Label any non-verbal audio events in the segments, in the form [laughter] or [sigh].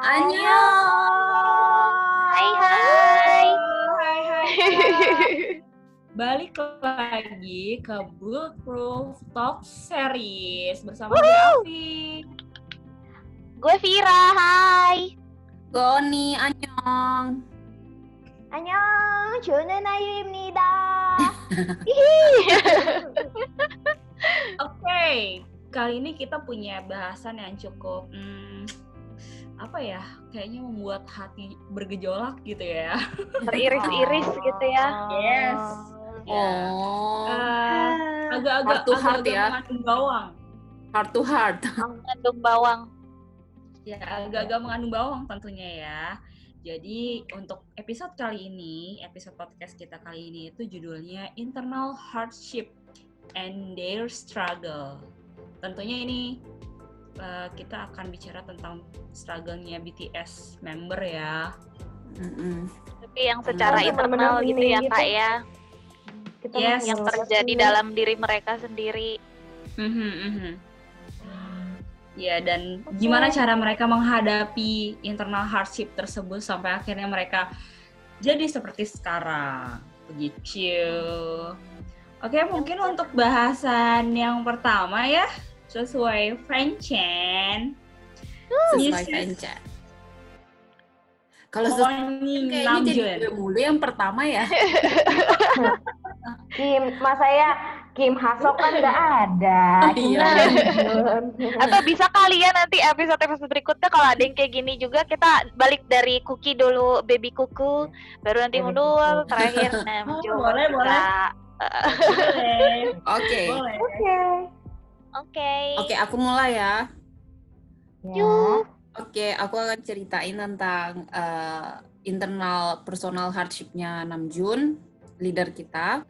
Annyeong. Hai hai. Hai hai. Balik lagi ke Bulletproof Talk Series bersama gue Gue Vira, hai. Goni, Annyeong. Annyeong, Junen nida. [laughs] Oke, kali ini kita punya bahasan yang cukup hmm, apa ya? Kayaknya membuat hati bergejolak gitu ya. [laughs] Teriris-iris gitu ya. Yes. Oh, Eh, agak-agak Heart to heart agak-agak ya. mengandung bawang. heart to heart. Mengandung bawang. Ya, agak-agak mengandung bawang tentunya ya. Jadi untuk episode kali ini, episode podcast kita kali ini itu judulnya Internal Hardship and Their Struggle. Tentunya ini eh, kita akan bicara tentang struggle-nya BTS member ya. Mm-mm. Tapi yang secara Oh, internal bener-bener gitu ya, gitu. Kak ya. Kita Yes. Yang terjadi ini. dalam diri mereka sendiri. Mhm, mhm. Ya, dan gimana cara mereka menghadapi internal hardship tersebut sampai akhirnya mereka jadi seperti sekarang. Begitu. Oke, mungkin untuk bahasan yang pertama ya, sesuai Frenchen. Sesuai French. Kalau sesuai kayaknya jadi gue mulu yang pertama ya. [laughs] Kim, mas saya Kim Hasok kan nggak ada. Oh, iya. Atau bisa kalian nanti episode-episode berikutnya kalau ada yang kayak gini juga kita balik dari Cookie dulu, baby kuku, baru nanti Kuku. terakhir Oh, boleh, boleh. Boleh. Oke. Boleh. Oke. Oke. Oke, aku mulai ya. Ya. Yuk. Oke, aku akan ceritain tentang eh, internal personal hardship-nya Namjoon, leader kita.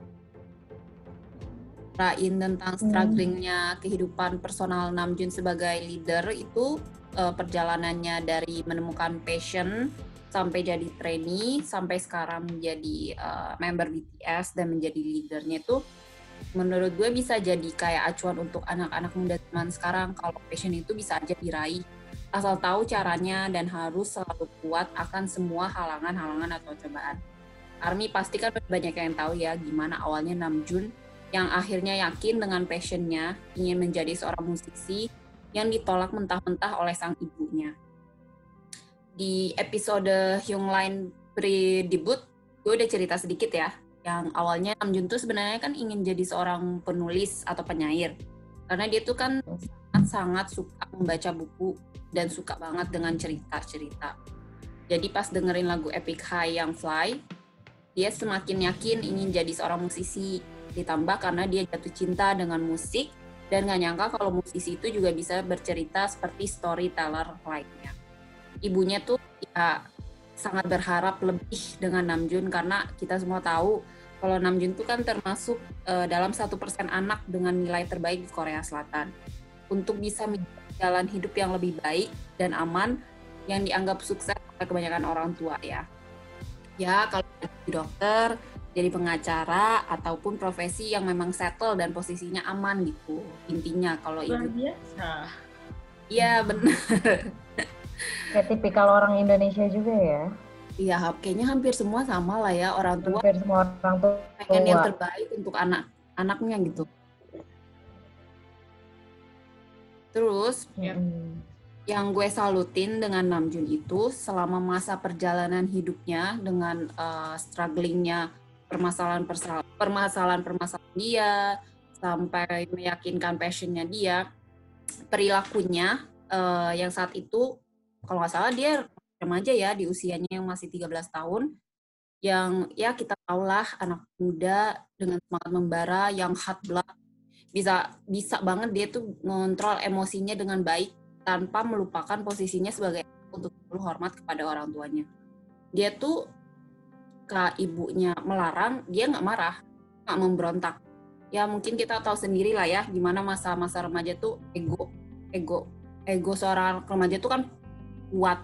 Ceritain tentang strugglingnya kehidupan personal Namjoon sebagai leader itu eh, perjalanannya dari menemukan passion sampai jadi trainee sampai sekarang menjadi eh, member BTS dan menjadi leadernya itu menurut gue bisa jadi kayak acuan untuk anak-anak muda zaman sekarang kalau passion itu bisa aja diraih asal tahu caranya dan harus selalu kuat akan semua halangan-halangan atau cobaan. Army pasti kan banyak yang tahu ya gimana awalnya Namjoon yang akhirnya yakin dengan passionnya ingin menjadi seorang musisi yang ditolak mentah-mentah oleh sang ibunya. Di episode Hyung Line pre-debut, gue udah cerita sedikit ya, yang awalnya Namjoon tuh sebenarnya kan ingin jadi seorang penulis atau penyair. Karena dia tuh kan sangat-sangat suka membaca buku dan suka banget dengan cerita-cerita. Jadi pas dengerin lagu Epic High yang Fly, dia semakin yakin ingin jadi seorang musisi. Ditambah karena dia jatuh cinta dengan musik dan gak nyangka kalau musisi itu juga bisa bercerita seperti storyteller lainnya. Ibunya tuh ya sangat berharap lebih dengan Namjoon karena kita semua tahu kalau Namjoon tuh kan termasuk eh, dalam satu persen anak dengan nilai terbaik di Korea Selatan. Untuk bisa jalan hidup yang lebih baik dan aman yang dianggap sukses oleh kebanyakan orang tua ya. Ya, kalau jadi dokter, jadi pengacara ataupun profesi yang memang settle dan posisinya aman gitu. Intinya kalau Luar ibu biasa. Iya benar. [laughs] Kayak tipikal orang Indonesia juga ya. Iya, kayaknya hampir semua sama lah ya orang tua Hampir semua orang tuh pengen yang tua. terbaik untuk anak anaknya gitu. Terus Yap. Mm. yang gue salutin dengan Namjoon itu selama masa perjalanan hidupnya dengan eh, strugglingnya permasalahan permasalahan permasalahan dia sampai meyakinkan passionnya dia perilakunya eh, yang saat itu kalau nggak salah dia remaja ya di usianya yang masih 13 tahun yang ya kita tahulah anak muda dengan semangat membara yang hot blood bisa bisa banget dia tuh ngontrol emosinya dengan baik tanpa melupakan posisinya sebagai untuk selalu hormat kepada orang tuanya. Dia tuh ke ibunya melarang, dia nggak marah, nggak memberontak. Ya mungkin kita tahu sendiri lah ya gimana masa-masa remaja tuh ego, ego, ego seorang remaja tuh kan kuat,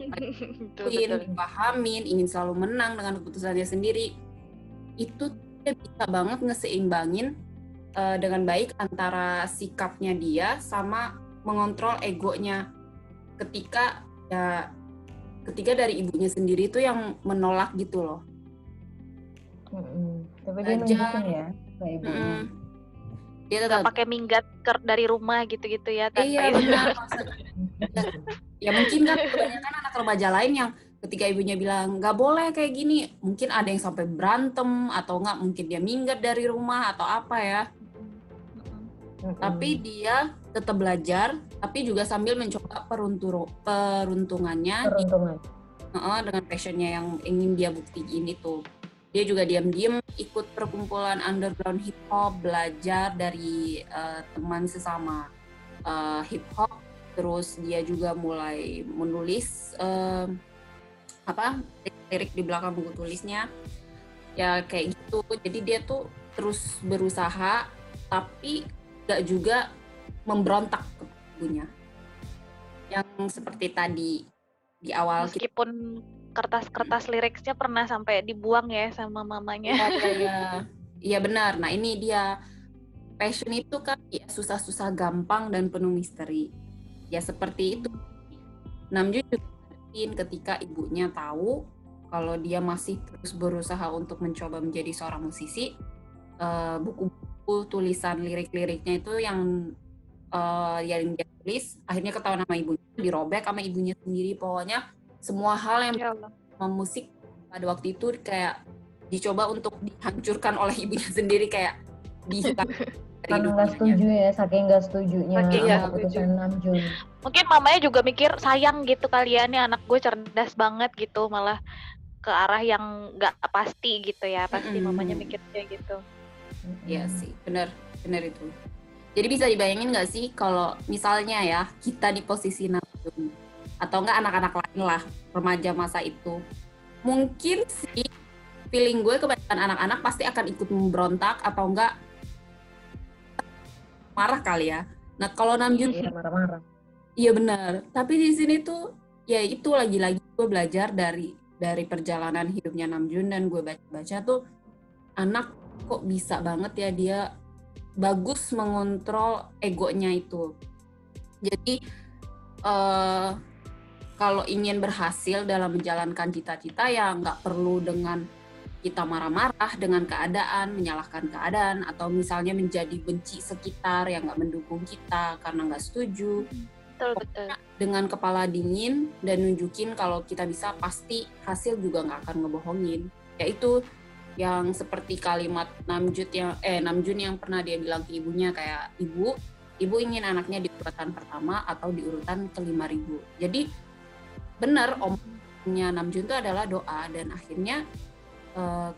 ingin [laughs] betul. dipahamin, ingin selalu menang dengan keputusannya sendiri. Itu dia bisa banget ngeseimbangin eh, dengan baik antara sikapnya dia sama mengontrol egonya ketika ya ketiga dari ibunya sendiri itu yang menolak gitu loh. Mm-mm. Tapi dia nunjukin ya ke ibunya. Dia Nggak tetap pakai minggat dari rumah gitu-gitu ya tanpa iya izin. [laughs] ya mungkin kan kebanyakan anak remaja lain yang ketika ibunya bilang nggak boleh kayak gini mungkin ada yang sampai berantem atau nggak mungkin dia minggat dari rumah atau apa ya Mm-mm. tapi dia tetap belajar tapi juga sambil mencoba peruntur peruntungannya di- peruntungan. Heeh, dengan passionnya yang ingin dia buktiin itu dia juga diam-diam ikut perkumpulan underground hip hop belajar dari eh, teman sesama eh, hip hop terus dia juga mulai menulis eh, apa lirik di belakang buku tulisnya ya kayak gitu jadi dia tuh terus berusaha tapi gak juga memberontak ke ibunya yang seperti tadi di awal Meskipun kertas-kertas liriknya pernah sampai dibuang ya sama mamanya. Iya. Iya benar. Nah ini dia passion itu kan ya susah-susah gampang dan penuh misteri. Ya seperti itu. Namjoon juga ketika ibunya tahu kalau dia masih terus berusaha untuk mencoba menjadi seorang musisi. eh, Buku-buku tulisan lirik-liriknya itu yang eh, yang dia tulis akhirnya ketahuan sama ibunya dirobek sama ibunya sendiri pokoknya semua hal yang Ya Allah. sama musik pada waktu itu kayak dicoba untuk dihancurkan oleh ibunya [laughs] sendiri kayak dihitam [laughs] dari Karena nggak dunianya. setuju ya, saking nggak setujunya Saking sama nggak keputusan Namjoon. Mungkin mamanya juga mikir sayang gitu kalian nih anak gue cerdas banget gitu malah ke arah yang nggak pasti gitu ya pasti Mm-mm. mamanya mikir kayak gitu. Iya sih, bener, bener itu. Jadi bisa dibayangin nggak sih kalau misalnya ya kita di posisi Namjoon atau enggak anak-anak lain lah remaja masa itu, mungkin sih feeling gue kebanyakan anak-anak pasti akan ikut memberontak atau enggak marah kali ya. Nah kalau Namjoon Iya marah-marah. Iya benar. Tapi di sini tuh ya itu lagi-lagi gue belajar dari dari perjalanan hidupnya Namjoon dan gue baca-baca tuh anak kok bisa banget ya dia bagus mengontrol egonya itu. Jadi eh kalau ingin berhasil dalam menjalankan cita-cita ya nggak perlu dengan kita marah-marah dengan keadaan, menyalahkan keadaan, atau misalnya menjadi benci sekitar yang nggak mendukung kita karena nggak setuju. Betul betul. dengan kepala dingin dan nunjukin kalau kita bisa pasti hasil juga nggak akan ngebohongin. Yaitu yang seperti kalimat Namjoon yang eh Namjoon yang pernah dia bilang ke ibunya kayak ibu ibu ingin anaknya di urutan pertama atau di urutan kelima ribu. Jadi benar omongnya Namjoon itu adalah doa dan akhirnya eh,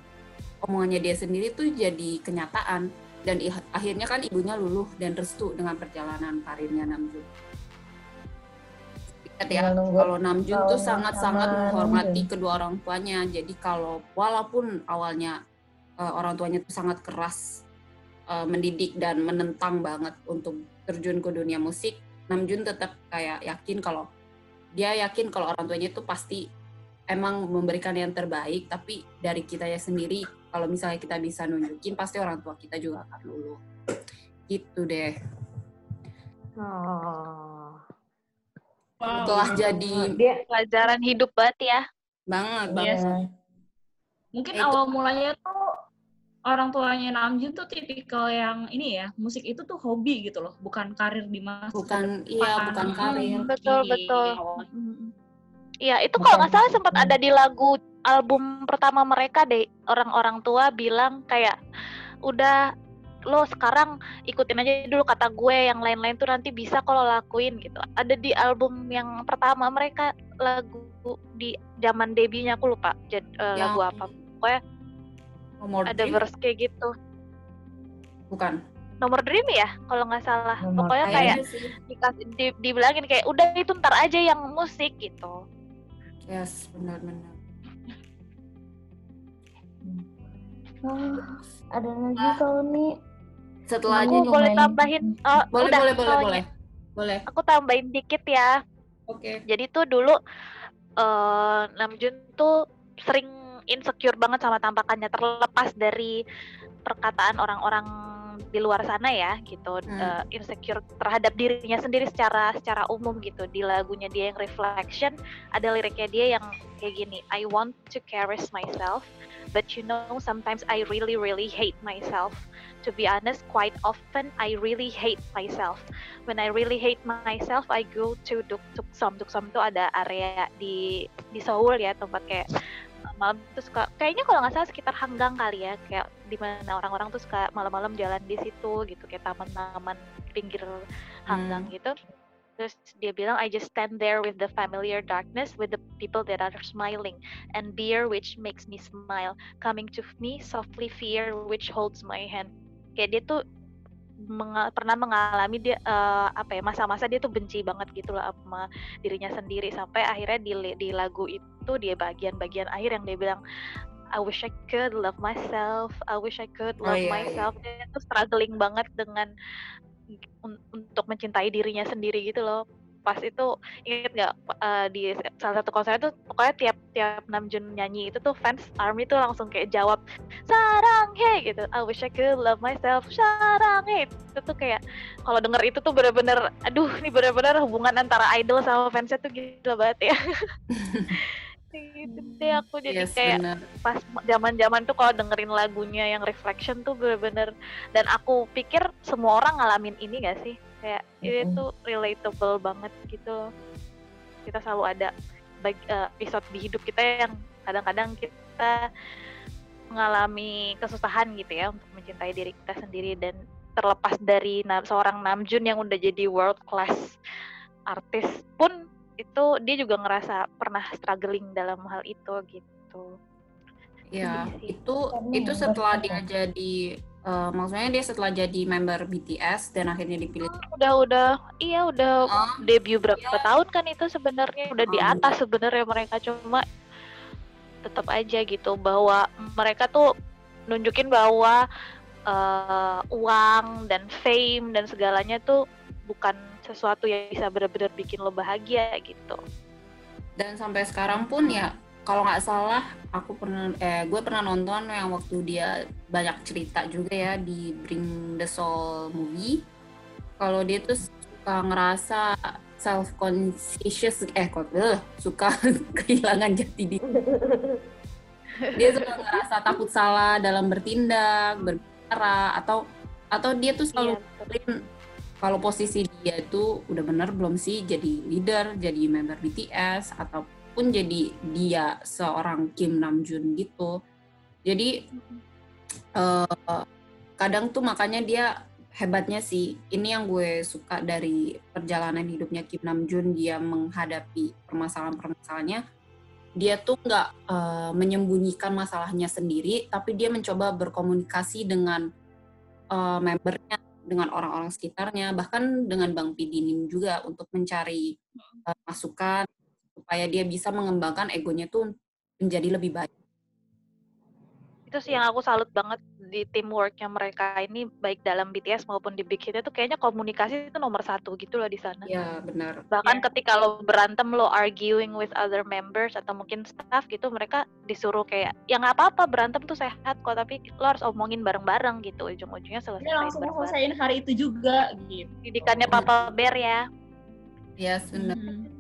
omongannya dia sendiri tuh jadi kenyataan dan akhirnya kan ibunya luluh dan restu dengan perjalanan karirnya Namjoon. Ya, kalau Namjoon tuh sangat-sangat menghormati Namjoon. kedua orang tuanya. Jadi kalau walaupun awalnya eh, orang tuanya tuh sangat keras eh, mendidik dan menentang banget untuk terjun ke dunia musik, Namjoon tetap kayak yakin kalau dia yakin kalau orang tuanya itu pasti emang memberikan yang terbaik, tapi dari kita ya sendiri kalau misalnya kita bisa nunjukin pasti orang tua kita juga akan luluh. Gitu deh. Oh. Setelah jadi Dia Pelajaran hidup banget ya. banget Iya banget. Mungkin Itu. awal mulanya tuh orang tuanya Namjoon tuh tipikal yang ini ya, musik itu tuh hobi gitu loh, bukan karir di masa Bukan iya bukan karir. Betul Iya. betul. Awal- Mm. Iya itu kalau nggak salah sempat ada di lagu album pertama mereka deh orang-orang tua bilang kayak udah lo sekarang ikutin aja dulu kata gue yang lain-lain tuh nanti bisa kalau lakuin gitu. Ada di album yang pertama mereka lagu di zaman debutnya aku lupa jad- eh, Yang lagu apa. Pokoknya Nomor ada Dream? verse kayak gitu. Bukan. nomor dream ya kalau nggak salah. Nomor pokoknya kayak dikasih di, dibilangin kayak udah itu ntar aja yang musik gitu Yes, benar-benar. oh, ada lagi kalau nih Setelah aku Ini boleh lumayan. tambahin oh, boleh udah boleh boleh boleh. Boleh. aku tambahin dikit ya Oke. jadi tuh dulu eh Namjoon tuh sering insecure banget sama tampakannya terlepas dari perkataan orang-orang di luar sana ya gitu. Hmm. uh, insecure terhadap dirinya sendiri secara secara umum gitu. Di lagunya dia yang reflection ada liriknya dia yang kayak gini I want to caress myself but you know sometimes I really really hate myself. To be honest quite often I really hate myself. When I really hate myself I go to Duk Tuksam Tuksam itu ada area di di Seoul ya tempat kayak malam tuh suka kayaknya kalau nggak salah sekitar Hanggang kali ya kayak di mana orang-orang tuh suka malam-malam jalan di situ gitu kayak taman-taman pinggir Hanggang gitu. Terus dia bilang I just stand there with the familiar darkness with the people that are smiling and beer which makes me smile coming to me softly fear which holds my hand. Kayak dia tuh menga- pernah mengalami dia eh, apa ya masa-masa dia tuh benci banget gitu loh sama dirinya sendiri. Sampai akhirnya di di lagu itu dia bagian-bagian akhir yang dia bilang I wish I could love myself I wish I could Oh, love iya, iya. myself. Dia tuh struggling banget dengan un- untuk mencintai dirinya sendiri gitu loh pas itu inget nggak eh, di salah satu konser itu pokoknya tiap tiap Namjoon nyanyi itu tuh fans army tuh langsung kayak jawab sarang he gitu. I wish I could love myself sarang he itu tuh kayak kalau denger itu tuh bener-bener aduh ini bener-bener hubungan antara idol sama fansnya tuh gila banget ya. [laughs] Gitu deh aku jadi Yes, kayak benar. pas zaman-zaman tuh kalau dengerin lagunya yang reflection tuh bener-bener dan aku pikir semua orang ngalamin ini gak sih kayak ini Mm-mm. tuh relatable banget gitu loh. kita selalu ada bag, eh, episode di hidup kita yang kadang-kadang kita mengalami kesusahan gitu ya untuk mencintai diri kita sendiri dan terlepas dari na- seorang Namjoon yang udah jadi world class artis pun itu dia juga ngerasa pernah struggling dalam hal itu gitu. Ya, itu Karena itu setelah dia jadi eh, maksudnya dia setelah jadi member BTS dan akhirnya dipilih. Udah udah iya udah Oh, debut berapa Iya. tahun kan itu sebenarnya udah di Oh. atas sebenarnya mereka cuma tetap aja gitu bahwa mereka tuh nunjukin bahwa eh, uang dan fame dan segalanya tuh bukan sesuatu yang bisa benar-benar bikin lo bahagia gitu. dan sampai sekarang pun ya kalau nggak salah aku pernah eh gue pernah nonton yang waktu dia banyak cerita juga ya di Bring the Soul movie. Kalau dia tuh suka ngerasa self conscious eh kok eh, suka [laughs] kehilangan jati diri. Dia suka ngerasa takut salah dalam bertindak berbicara atau atau dia tuh selalu Iya, kalau posisi dia itu udah bener belum sih jadi leader, jadi member BTS ataupun jadi dia seorang Kim Namjoon gitu. Jadi eh, kadang tuh makanya dia hebatnya sih. Ini yang gue suka dari perjalanan hidupnya Kim Namjoon dia menghadapi permasalahan-permasalahannya. Dia tuh nggak eh, menyembunyikan masalahnya sendiri, tapi dia mencoba berkomunikasi dengan eh, membernya dengan orang-orang sekitarnya, bahkan dengan Bang Pidinim juga untuk mencari uh, masukan supaya dia bisa mengembangkan egonya tuh menjadi lebih baik. itu sih yang aku salut banget di teamworknya mereka ini baik dalam BTS maupun di Big Hit itu kayaknya komunikasi itu nomor satu gitu loh di sana. Ya benar. Bahkan Iya. ketika lo berantem lo arguing with other members atau mungkin staff gitu mereka disuruh kayak ya nggak apa-apa berantem tuh sehat kok tapi lo harus omongin bareng-bareng gitu ujung-ujungnya selesai Dia langsung selesaiin hari itu juga gitu. Didikannya Papa Bear ya. Ya benar. Hmm.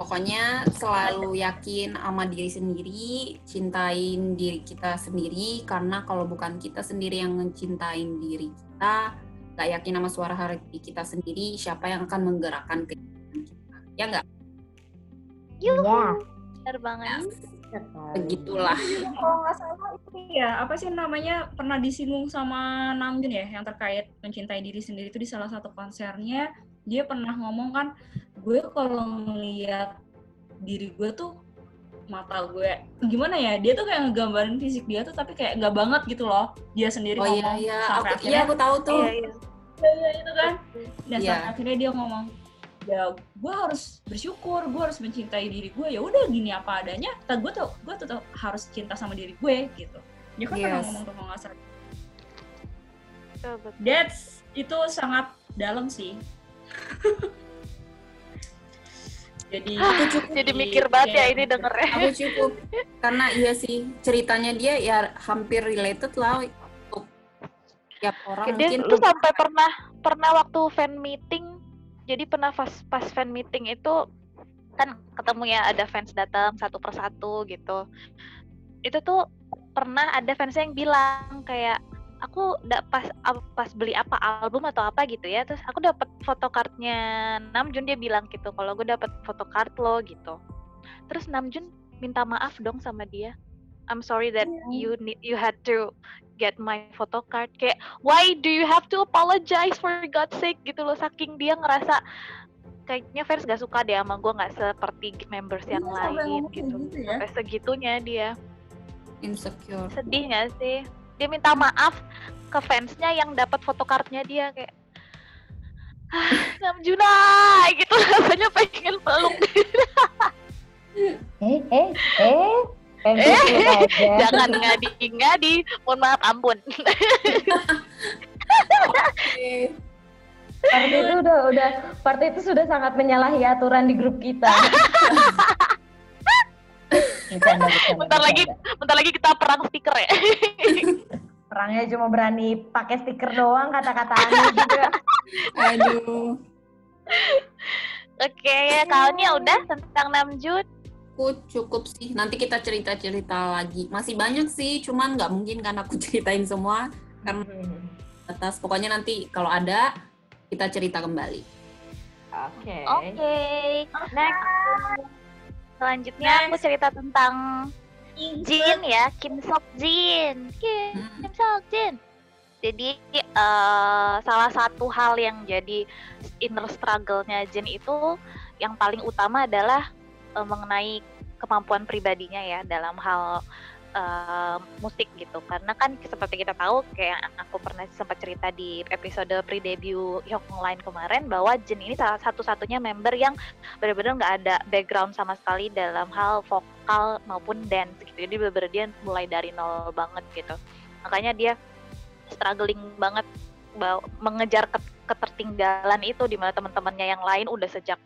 Pokoknya selalu yakin sama diri sendiri, cintain diri kita sendiri karena kalau bukan kita sendiri yang mencintain diri kita, gak yakin sama suara hati kita sendiri, siapa yang akan menggerakkan kehidupan kita? Ya nggak? Ya. Benar banget. Begitulah. Kalau nggak salah itu ya apa sih namanya pernah disinggung sama Namjoon ya yang terkait mencintai diri sendiri itu di salah satu konsernya dia pernah ngomong kan gue kalau ngeliat diri gue tuh mata gue gimana ya dia tuh kayak ngegambarin fisik dia tuh tapi kayak nggak banget gitu loh dia sendiri Oh iya ngomong iya, sampai aku, iya akhirnya aku tahu tuh. Iya, iya. Iya, itu kan dan Iya. sampai akhirnya dia ngomong ya gue harus bersyukur gue harus mencintai diri gue ya udah gini apa adanya tapi gue tuh gue tetap harus cinta sama diri gue gitu dia kan pernah Yes. ngomong tuh nggak salah betul. that's itu sangat dalam sih Jadi Aku cukup Jadi mikir banget ya ini dengernya. aku cukup karena iya sih ceritanya dia ya hampir related lah untuk tiap orang Dia mungkin tuh sampai pernah pernah waktu fan meeting. Jadi pernah pas pas fan meeting itu kan ketemu ya ada fans datang satu persatu gitu. Itu tuh pernah ada fans yang bilang kayak aku da- pas pas beli apa album atau apa gitu ya terus aku dapat photocardnya Namjoon dia bilang gitu kalau gue dapat photocard lo gitu. Terus Namjoon minta maaf dong sama dia. I'm sorry that you need you had to get my photocard kayak why do you have to apologize for God's sake? Gitu loh saking dia ngerasa kayaknya fans gak suka deh sama gue nggak seperti members yang Iya, sampai lain ngomong kayak gitu. gitu ya. sampai segitunya dia. Insecure. Sedih gak sih dia minta maaf ke fansnya yang dapat photocardnya dia kayak ah Namjuna [laughs] gitu. Rasanya pengen peluk Eh, eh, eh. Eh, [laughs] jangan ngadi ngadi. Mohon maaf ampun. Part itu udah udah itu sudah sangat menyalahi aturan di grup kita. [laughs] Bercanda, [laughs] bercanda, Bentar lagi. bercanda. bentar lagi kita perang stiker ya [laughs] Perangnya cuma berani pakai stiker doang kata-kata aneh juga. aduh oke kalnya udah tentang Namjoon aku cukup sih nanti kita cerita cerita lagi masih banyak sih cuman nggak mungkin kan aku [laughs] ceritain semua karena atas pokoknya nanti kalau ada kita cerita kembali Oke. Oke, next. Selanjutnya aku cerita tentang Jin ya, Kim Sok Jin. Kim, Hmm. Kim Sok Jin. Jadi eh, salah satu hal yang jadi inner struggle-nya Jin itu yang paling utama adalah eh, mengenai kemampuan pribadinya ya dalam hal eh, musik gitu. Karena kan seperti kita tahu kayak aku pernah sempat cerita di episode pre-debut Hyuk Line kemarin bahwa Jin ini salah satu-satunya member yang benar-benar nggak ada background sama sekali dalam hal vokal maupun dance gitu. Jadi benar-benar dia mulai dari nol banget gitu. Makanya dia struggling banget ba- mengejar ke- ketertinggalan itu di mana teman-temannya yang lain udah sejak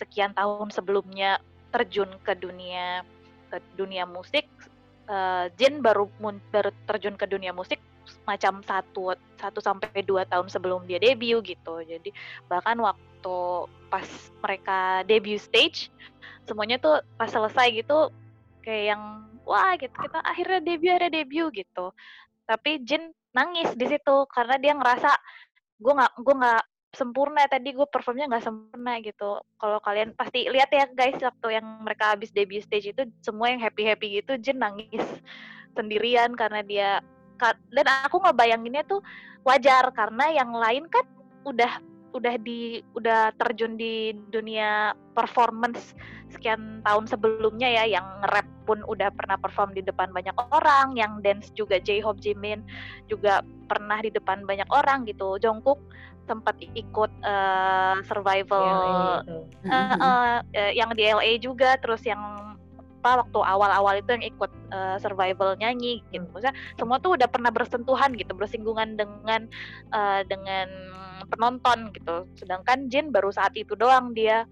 sekian tahun sebelumnya terjun ke dunia ke dunia musik. Eh, Jin baru mun- baru terjun ke dunia musik macam satu satu sampai dua tahun sebelum dia debut gitu. Jadi bahkan waktu pas mereka debut stage semuanya tuh pas selesai gitu kayak yang wah gitu kita akhirnya debut akhirnya debut gitu tapi Jin nangis di situ karena dia ngerasa gue nggak gue nggak sempurna. Tadi gue performnya nggak sempurna gitu. Kalau kalian pasti lihat ya guys waktu yang mereka habis debut stage itu semua yang happy happy gitu Jin nangis sendirian karena dia dan aku ngebayanginnya tuh wajar karena yang lain kan udah udah di udah terjun di dunia performance sekian tahun sebelumnya ya yang nge-rap pun udah pernah perform di depan banyak orang yang dance juga J-Hope Jimin juga pernah di depan banyak orang gitu Jungkook sempat ikut eh, survival Gitu. Eh, eh, eh, yang di LA juga terus yang apa waktu awal-awal itu yang ikut eh, survival nyanyi gitu. Maksudnya semua tuh udah pernah bersentuhan gitu bersinggungan dengan eh, dengan penonton gitu. Sedangkan Jin baru saat itu doang dia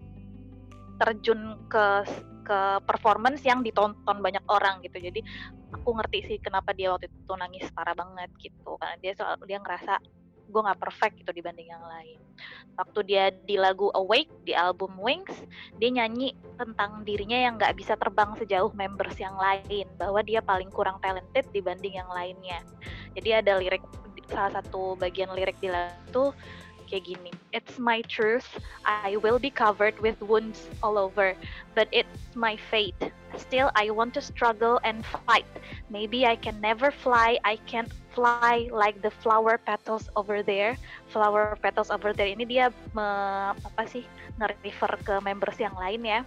terjun ke ke performance yang ditonton banyak orang gitu. Jadi aku ngerti sih kenapa dia waktu itu nangis parah banget gitu. Karena dia soal dia ngerasa gue nggak perfect gitu dibanding yang lain. Waktu dia di lagu Awake di album Wings dia nyanyi tentang dirinya yang nggak bisa terbang sejauh members yang lain bahwa dia paling kurang talented dibanding yang lainnya. Jadi ada lirik salah satu bagian lirik di lagu itu kayak gini. It's my truth. I will be covered with wounds all over but it's my fate. Still I want to struggle and fight. Maybe I can never fly. I can't fly like the flower petals over there. Flower petals over there. Ini dia me- apa sih? Nge-refer ke members yang lain ya.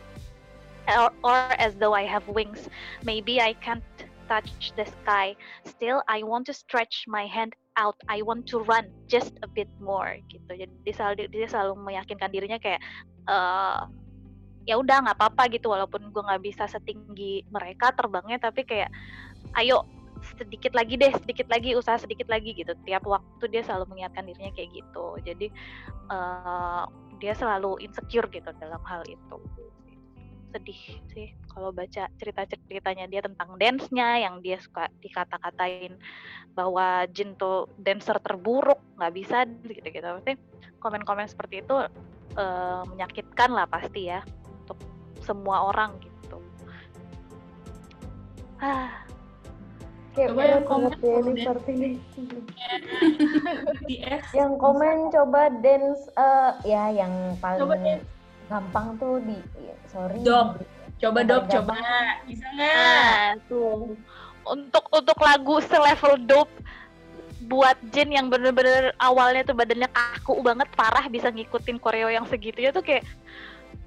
Or, or as though I have wings. Maybe I can't touch the sky. Still I want to stretch my hand out I want to run just a bit more gitu. Jadi dia selalu dia selalu meyakinkan dirinya kayak eh ya udah nggak apa-apa gitu. Walaupun gue nggak bisa setinggi mereka terbangnya tapi kayak ayo sedikit lagi deh sedikit lagi usaha sedikit lagi gitu. Tiap waktu dia selalu mengingatkan dirinya kayak gitu. Jadi eh dia selalu insecure gitu dalam hal itu sedih sih kalau baca cerita-ceritanya dia tentang dance-nya yang dia suka dikata-katain bahwa Jin tuh dancer terburuk nggak bisa gitu-gitu. Berarti komen-komen seperti itu uh, menyakitkan lah pasti ya untuk semua orang gitu. Ah. Kayak Coba yang komen seperti [laughs] ini. yang komen coba dance uh, ya yang paling coba gampang tuh di ya, sorry. Dop coba dop coba. Bisa nggak? Nah, tuh. Untuk untuk lagu selevel dop buat Jin yang bener-bener awalnya tuh badannya kaku banget parah bisa ngikutin koreo yang segitu ya tuh kayak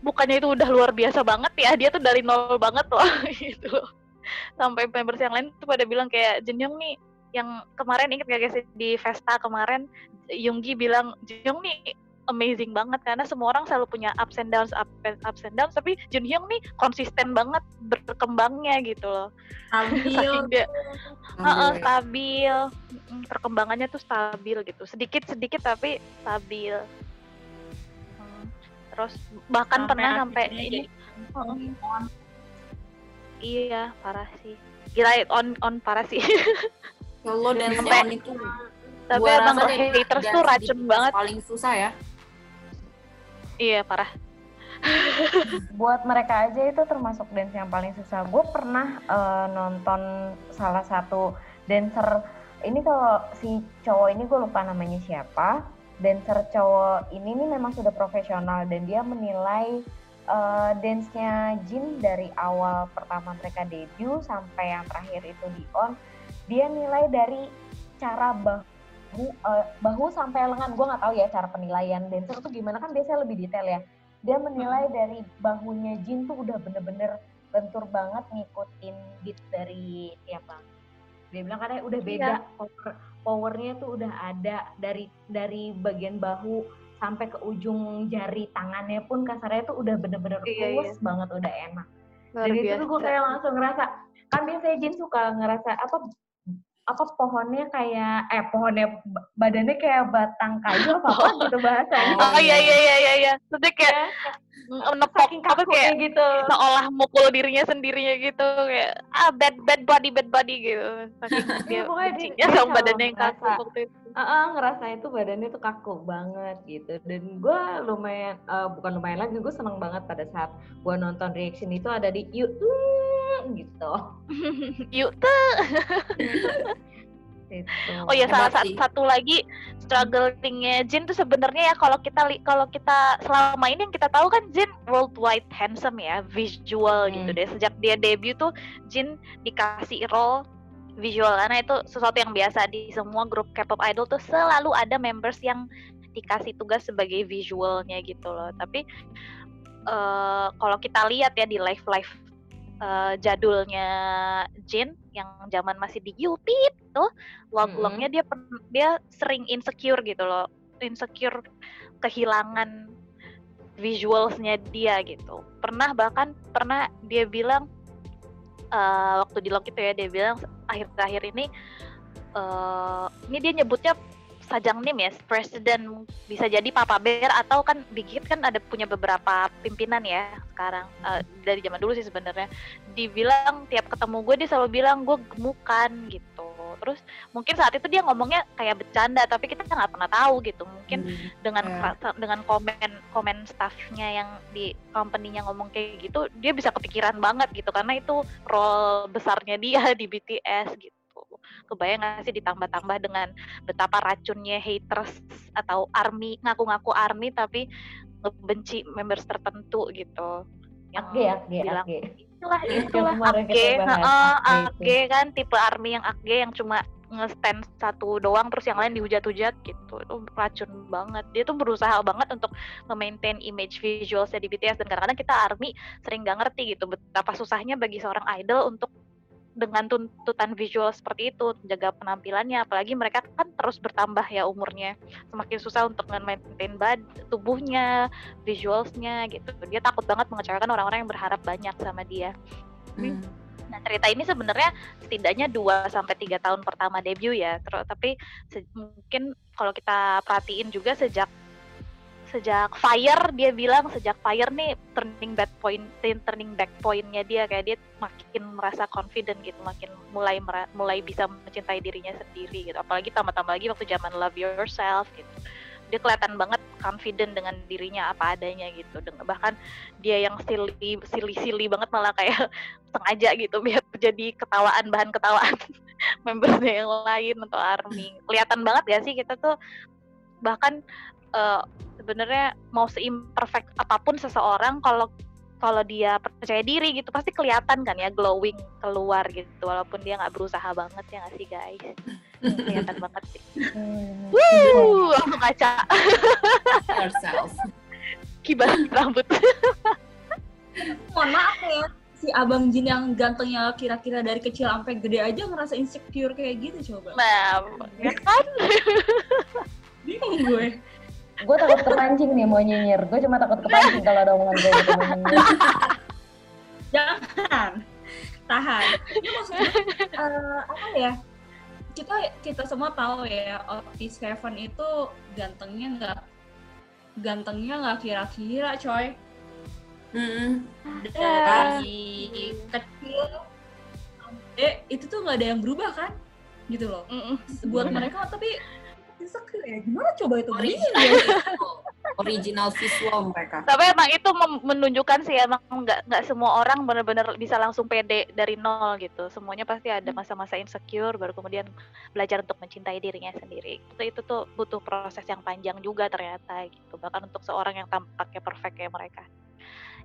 bukannya itu udah luar biasa banget ya dia tuh dari nol banget loh [laughs] gitu. Sampai members yang lain tuh pada bilang kayak Jin Young nih yang kemarin inget gak guys di Vesta kemarin Yoongi bilang Jin Young nih amazing banget karena semua orang selalu punya ups and downs ups and downs tapi Jun Hyung nih konsisten banget berkembangnya gitu loh. Stabil. [laughs] Dia uh, uh, stabil. Perkembangannya tuh stabil gitu. Sedikit sedikit tapi stabil. Hmm. terus bahkan sampai pernah sampai ini. uh, iya parah sih. Gila on on parah sih. Kalau [laughs] dan sampai, itu tapi emang haters tuh racun banget. paling susah ya Iya parah. Buat mereka aja itu termasuk dance yang paling susah. Gue pernah uh, nonton salah satu dancer. Ini kalau si cowok ini gue lupa namanya siapa. Dancer cowok ini nih memang sudah profesional dan dia menilai uh, dance-nya Jin dari awal pertama mereka debut sampai yang terakhir itu di on. Dia nilai dari cara bah bahu uh, bahu sampai lengan gue nggak tahu ya cara penilaian dancer tuh gimana kan biasanya lebih detail ya dia menilai hmm. dari bahunya Jin tuh udah bener-bener bentur banget ngikutin beat dari siapa dia bilang katanya udah beda ya. power powernya tuh udah ada dari dari bagian bahu sampai ke ujung jari tangannya pun kasarnya tuh udah bener-bener iya, iya. banget udah enak Luar dari biasa. itu gue kayak langsung ngerasa kan biasanya Jin suka ngerasa apa apa pohonnya kayak eh pohonnya badannya kayak batang kayu apa apa gitu bahasanya. Oh iya iya iya iya iya. Terus kayak nepok apa kayak gitu. Seolah mukul dirinya sendirinya gitu kayak ah bad bad body bad body gitu. Saking [laughs] dia bencinya sama badannya yang kaku waktu itu. Uh, uh, ngerasa itu badannya tuh kaku banget gitu dan gue lumayan uh, bukan lumayan lagi gue seneng banget pada saat gue nonton reaction itu ada di YouTube gitu. [laughs] Yuk [laughs] tuh. Oh ya salah satu, satu lagi strugglingnya Jin tuh sebenarnya ya kalau kita kalau kita selama ini yang kita tahu kan Jin worldwide handsome ya visual gitu hmm. gitu deh sejak dia debut tuh Jin dikasih role visual karena itu sesuatu yang biasa di semua grup K-pop idol tuh selalu ada members yang dikasih tugas sebagai visualnya gitu loh tapi uh, kalau kita lihat ya di live live uh, jadulnya Jin yang zaman masih di YouTube tuh. Vlog-vlognya dia dia sering insecure gitu loh. Insecure kehilangan visualsnya dia gitu. Pernah bahkan pernah dia bilang uh, waktu di log itu ya dia bilang akhir-akhir ini uh, ini dia nyebutnya Sajang Nim ya, presiden bisa jadi Papa Bear atau kan Big Hit kan ada punya beberapa pimpinan ya sekarang uh, dari zaman dulu sih sebenarnya. Dibilang tiap ketemu gue dia selalu bilang gue gemukan gitu. Terus mungkin saat itu dia ngomongnya kayak bercanda tapi kita nggak pernah tahu gitu. Mungkin hmm, dengan yeah. dengan komen komen staffnya yang di company-nya ngomong kayak gitu, dia bisa kepikiran banget gitu karena itu role besarnya dia di BTS gitu kebayang nggak sih ditambah-tambah dengan betapa racunnya haters atau army ngaku-ngaku army tapi ngebenci members tertentu gitu. Yang AG, AG, bilang AG. itulah itulah uh, kan tipe army yang AG yang cuma nge-stand satu doang terus yang lain dihujat-hujat gitu. Itu racun banget. Dia tuh berusaha banget untuk memaintain image visualnya di BTS dan kadang-kadang kita army sering gak ngerti gitu betapa susahnya bagi seorang idol untuk dengan tuntutan visual seperti itu jaga penampilannya apalagi mereka kan terus bertambah ya umurnya semakin susah untuk maintain bad tubuhnya visualsnya gitu dia takut banget mengecewakan orang-orang yang berharap banyak sama dia hmm. Nah, cerita ini sebenarnya setidaknya 2 sampai 3 tahun pertama debut ya. Terus tapi mungkin kalau kita perhatiin juga sejak sejak Fire dia bilang sejak Fire nih turning back point turning back pointnya dia kayak dia makin merasa confident gitu makin mulai mulai bisa mencintai dirinya sendiri gitu. Apalagi tambah-tambah lagi waktu zaman Love Yourself gitu. Dia kelihatan banget confident dengan dirinya apa adanya gitu. Bahkan dia yang silly silly silly banget malah kayak [laughs] sengaja gitu biar jadi ketawaan bahan ketawaan [laughs] membernya yang lain atau army. Kelihatan banget gak sih kita tuh bahkan uh, sebenarnya mau seimperfect apa pun seseorang kalau kalau dia percaya diri gitu pasti kelihatan kan ya glowing keluar gitu walaupun dia nggak berusaha banget ya nggak sih guys kelihatan banget sih. Hmm, Wuh, langsung kaca. Yourself. Kibas rambut. Mohon maaf ya, si abang Jin yang gantengnya kira-kira dari kecil sampai gede aja ngerasa insecure kayak gitu coba. Nah, ya kan? Bingung gue. Gue takut kepancing nih mau nyinyir. Gue cuma takut kepancing kalau ada omongan gue gitu. Jangan. Tahan. Ini maksudnya uh, apa ya? kita kita semua tahu ya Otis Seven itu gantengnya nggak gantengnya nggak kira-kira coy mm dari kecil eh itu tuh nggak ada yang berubah kan gitu loh mm buat mereka tapi insecure ya. Gimana coba itu? Original, [laughs] original visual mereka. Tapi emang itu menunjukkan sih emang nggak nggak semua orang benar-benar bisa langsung pede dari nol gitu. Semuanya pasti ada hmm. masa-masa insecure baru kemudian belajar untuk mencintai dirinya sendiri. Itu itu tuh butuh proses yang panjang juga ternyata gitu. Bahkan untuk seorang yang tampaknya perfect kayak mereka.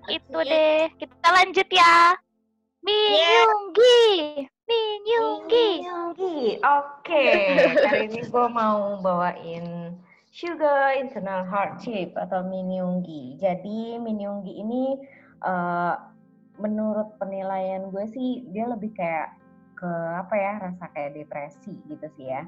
Okay. itu deh. Kita lanjut ya Minyunggi. Minyunggi. Minyunggi. Oke, okay. [laughs] kali ini gue mau bawain Sugar Internal Hardship atau Minyunggi. Jadi Minyunggi ini uh, menurut penilaian gue sih dia lebih kayak ke apa ya rasa kayak depresi gitu sih ya.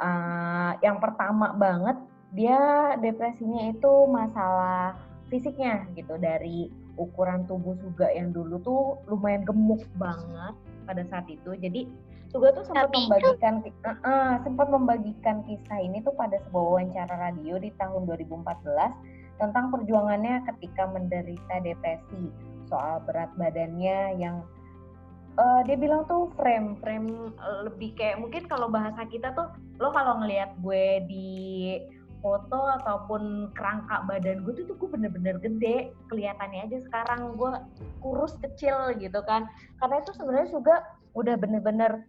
Uh, yang pertama banget dia depresinya itu masalah fisiknya gitu dari ukuran tubuh Suga yang dulu tuh lumayan gemuk banget pada saat itu. Jadi Suga tuh sempat Tapi membagikan uh, uh, sempat membagikan kisah ini tuh pada sebuah wawancara radio di tahun 2014 tentang perjuangannya ketika menderita depresi soal berat badannya yang uh, dia bilang tuh frame frame uh, lebih kayak mungkin kalau bahasa kita tuh lo kalau ngelihat gue di foto ataupun kerangka badan gue tuh, tuh gue bener-bener gede kelihatannya aja sekarang. Gue kurus kecil gitu kan. Karena itu sebenarnya juga udah bener-bener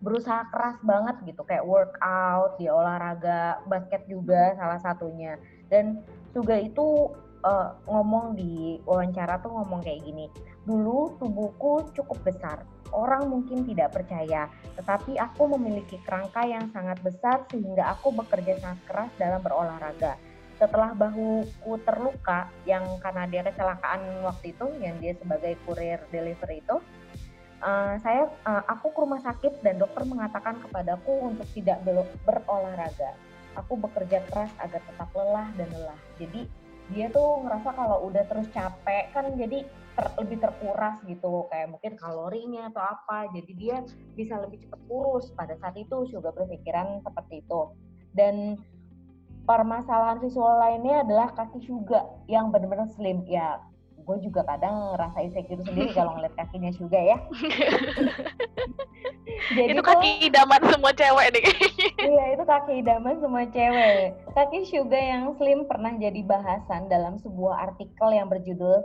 berusaha keras banget gitu. Kayak workout di olahraga basket juga salah satunya. Dan juga itu uh, ngomong di wawancara tuh ngomong kayak gini dulu tubuhku cukup besar orang mungkin tidak percaya, tetapi aku memiliki kerangka yang sangat besar sehingga aku bekerja sangat keras dalam berolahraga. Setelah bahuku terluka, yang karena dia kecelakaan waktu itu, yang dia sebagai kurir delivery itu, uh, saya uh, aku ke rumah sakit dan dokter mengatakan kepadaku untuk tidak berolahraga. Aku bekerja keras agar tetap lelah dan lelah. Jadi dia tuh ngerasa kalau udah terus capek kan jadi ter, lebih terkuras gitu kayak mungkin kalorinya atau apa. Jadi dia bisa lebih cepat kurus. Pada saat itu juga berpikiran seperti itu. Dan permasalahan visual lainnya adalah kaki juga yang benar-benar slim. Ya gue juga kadang ngerasa insecure sendiri [laughs] kalau ngeliat kakinya juga ya. [laughs] Jadi itu kaki tuh, idaman semua cewek deh Iya, itu kaki idaman semua cewek. Kaki Suga yang slim pernah jadi bahasan dalam sebuah artikel yang berjudul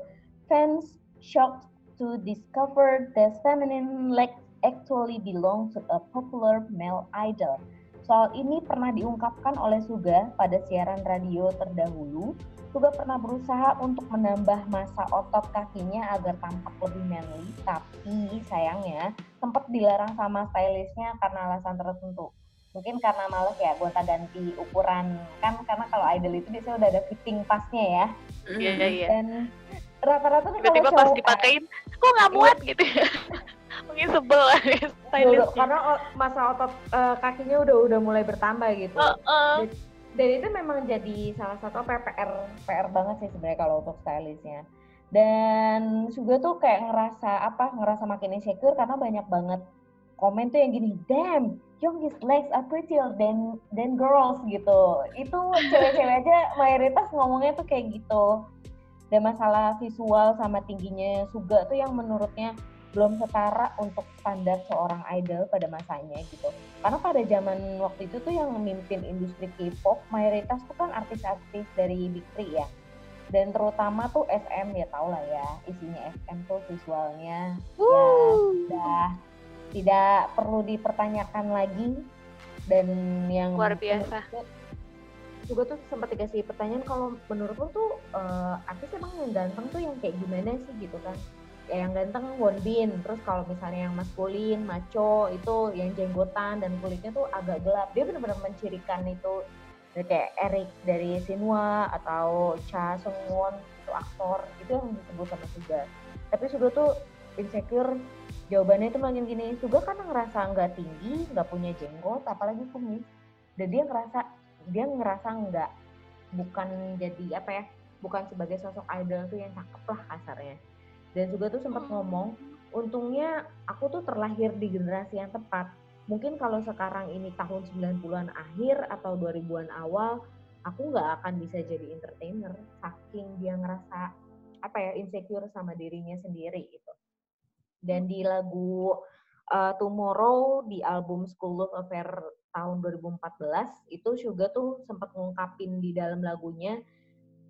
Fans Shocked to Discover that Feminine Legs Actually Belong to a Popular Male Idol. Soal ini pernah diungkapkan oleh Suga pada siaran radio terdahulu juga pernah berusaha untuk menambah masa otot kakinya agar tampak lebih manly, tapi sayangnya sempat dilarang sama stylistnya karena alasan tertentu. Mungkin karena males ya gonta ganti ukuran kan karena kalau idol itu biasanya udah ada fitting pasnya ya. Iya iya iya. Dan rata-rata tuh tiba-tiba pas dipakein kok nggak muat iya. gitu ya. [laughs] Mungkin sebel lah stylistnya. Karena masa otot uh, kakinya udah udah mulai bertambah gitu. Uh, uh dan itu memang jadi salah satu PR PR banget sih sebenarnya kalau untuk stylistnya dan juga tuh kayak ngerasa apa ngerasa makin insecure karena banyak banget komen tuh yang gini damn youngest legs are prettier than than girls gitu. Itu cewek-cewek aja mayoritas ngomongnya tuh kayak gitu. Dan masalah visual sama tingginya Suga tuh yang menurutnya belum setara untuk standar seorang idol pada masanya gitu. Karena pada zaman waktu itu tuh yang memimpin industri K-pop mayoritas tuh kan artis-artis dari Big Three ya. Dan terutama tuh SM ya tau lah ya, isinya SM tuh visualnya ya sudah tidak perlu dipertanyakan lagi dan yang luar biasa juga tuh sempat dikasih pertanyaan kalau menurut lo tuh uh, artis emang yang ganteng tuh yang kayak gimana sih gitu kan? Ya yang ganteng Wonbin terus kalau misalnya yang maskulin maco itu yang jenggotan dan kulitnya tuh agak gelap. Dia benar-benar mencirikan itu kayak Eric dari Sinwa atau Cha Sungwon itu aktor itu yang disebut sama Suga. Tapi Suga tuh insecure jawabannya itu makin gini Suga kan ngerasa nggak tinggi nggak punya jenggot apalagi kumis. Dan dia ngerasa dia ngerasa nggak bukan jadi apa ya bukan sebagai sosok idol tuh yang cakep lah kasarnya. Dan juga tuh sempat oh. ngomong untungnya aku tuh terlahir di generasi yang tepat. Mungkin kalau sekarang ini tahun 90-an akhir atau 2000-an awal aku nggak akan bisa jadi entertainer saking dia ngerasa apa ya insecure sama dirinya sendiri gitu. Dan di lagu uh, Tomorrow di album School of Affair tahun 2014 itu juga tuh sempat ngungkapin di dalam lagunya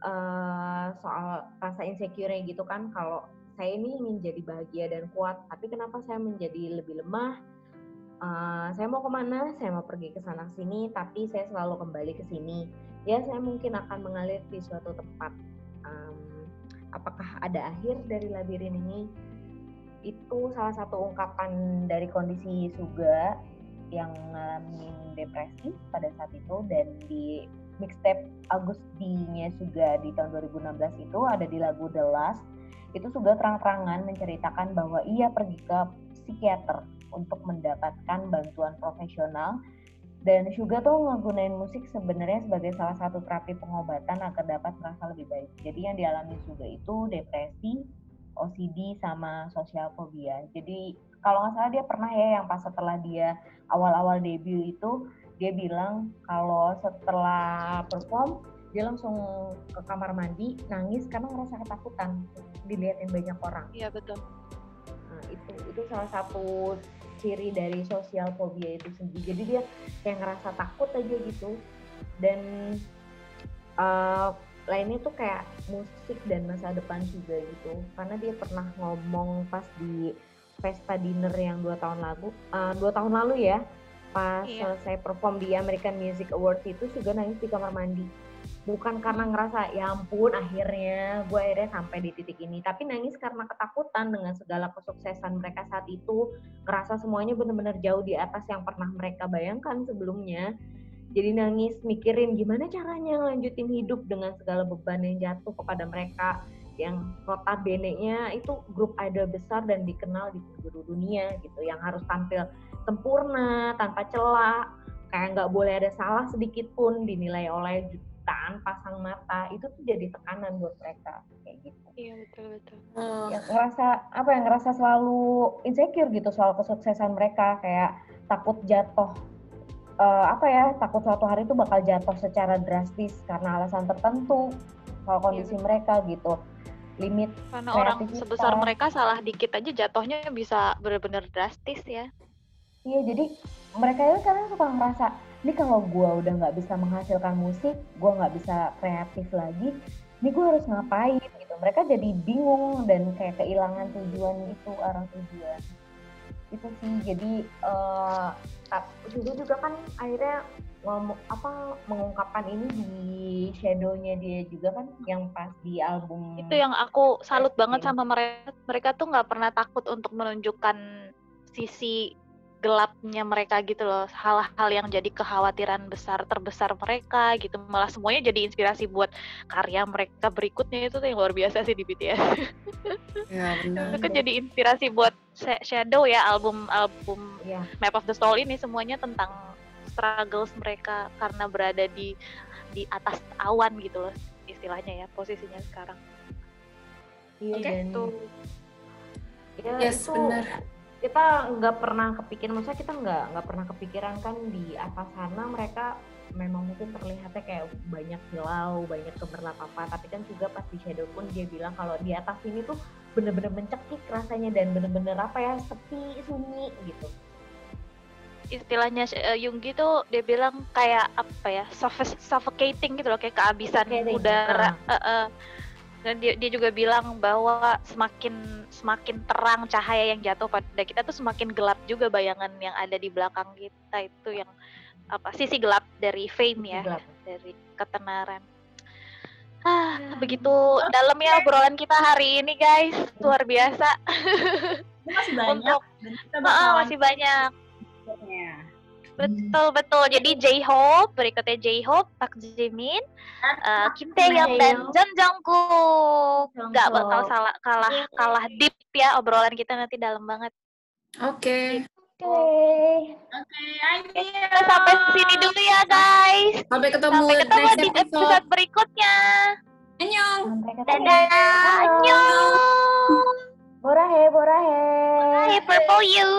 uh, soal rasa insecure gitu kan kalau saya ini ingin jadi bahagia dan kuat, tapi kenapa saya menjadi lebih lemah? Uh, saya mau ke mana? Saya mau pergi ke sana sini, tapi saya selalu kembali ke sini. Ya, saya mungkin akan mengalir di suatu tempat. Um, apakah ada akhir dari labirin ini? Itu salah satu ungkapan dari kondisi Suga yang ngalamin depresi pada saat itu dan di mixtape Agustinya Suga di tahun 2016 itu ada di lagu The Last itu sudah terang-terangan menceritakan bahwa ia pergi ke psikiater untuk mendapatkan bantuan profesional dan juga tuh ngegunain musik sebenarnya sebagai salah satu terapi pengobatan agar dapat merasa lebih baik. Jadi yang dialami juga itu depresi, OCD sama sosial fobia. Jadi kalau nggak salah dia pernah ya yang pas setelah dia awal-awal debut itu dia bilang kalau setelah perform dia langsung ke kamar mandi nangis karena ngerasa ketakutan dilihatin banyak orang. Iya betul. Nah, itu itu salah satu ciri dari sosial fobia itu sendiri. Jadi dia kayak ngerasa takut aja gitu. Dan uh, lainnya tuh kayak musik dan masa depan juga gitu. Karena dia pernah ngomong pas di pesta dinner yang dua tahun lalu, uh, dua tahun lalu ya, pas iya. selesai perform di American Music Awards itu juga nangis di kamar mandi. Bukan karena ngerasa ya ampun akhirnya gue akhirnya sampai di titik ini tapi nangis karena ketakutan dengan segala kesuksesan mereka saat itu. Ngerasa semuanya benar-benar jauh di atas yang pernah mereka bayangkan sebelumnya. Jadi nangis mikirin gimana caranya lanjutin hidup dengan segala beban yang jatuh kepada mereka yang notabene-nya itu grup idol besar dan dikenal di seluruh dunia gitu yang harus tampil sempurna tanpa celah kayak nggak boleh ada salah sedikit pun dinilai oleh jutaan pasang mata itu tuh jadi tekanan buat mereka kayak gitu. Iya betul betul. Ya, ngerasa apa yang ngerasa selalu insecure gitu soal kesuksesan mereka kayak takut jatuh uh, apa ya takut suatu hari itu bakal jatuh secara drastis karena alasan tertentu soal iya, kondisi iya. mereka gitu limit karena orang sebesar mereka salah dikit aja jatuhnya bisa benar-benar drastis ya. Iya jadi mereka itu kadang suka ngerasa ini kalau gue udah nggak bisa menghasilkan musik gue nggak bisa kreatif lagi ini gue harus ngapain? Gitu. Mereka jadi bingung dan kayak kehilangan tujuan itu arah tujuan. Itu sih jadi uh, juga juga kan akhirnya ngomong apa mengungkapkan ini di shadownya dia juga kan yang pas di album itu yang aku salut banget sama mereka mereka tuh nggak pernah takut untuk menunjukkan sisi gelapnya mereka gitu loh. Hal-hal yang jadi kekhawatiran besar terbesar mereka gitu. Malah semuanya jadi inspirasi buat karya mereka berikutnya. Itu tuh yang luar biasa sih di BTS [laughs] ya, benar. itu kan jadi inspirasi buat Shadow ya album album ya. Map of the Soul ini semuanya tentang struggles mereka karena berada di di atas awan gitu loh istilahnya ya posisinya sekarang. Iya okay. dan tuh. Ya, yes, itu benar. kita nggak pernah kepikiran maksudnya kita nggak nggak pernah kepikiran kan di atas sana mereka memang mungkin terlihatnya kayak banyak silau banyak gemerlap apa tapi kan juga pas di shadow pun dia bilang kalau di atas sini tuh bener-bener mencekik rasanya dan bener-bener apa ya sepi sunyi gitu istilahnya uh, Yunggi tuh dia bilang kayak apa ya suffo- suffocating gitu loh kayak kehabisan Suffocating, udara uh, uh. dan dia, dia juga bilang bahwa semakin semakin terang cahaya yang jatuh pada kita tuh semakin gelap juga bayangan yang ada di belakang kita itu yang apa sisi gelap dari fame ya Gelap. dari ketenaran. Ah begitu dalam ya obrolan kita hari ini guys. Luar biasa. Itu masih [laughs] banyak. Untuk dan kita Ah, bakalan masih banyak berikutnya. Betul betul. Jadi J-Hope, berikutnya J-Hope, Park Jimin, uh, Kim Taehyung dan. Jung Jungkook. Jungkook. bakal salah kalah kalah deep ya obrolan kita nanti dalam banget. Oke. Oke. Oke, sampai sini dulu ya guys. Sampai ketemu, Sampai ketemu next di episode. episode berikutnya. Annyeong. Dadah. Annyeong. Borahe, borahe. Bye, purple you.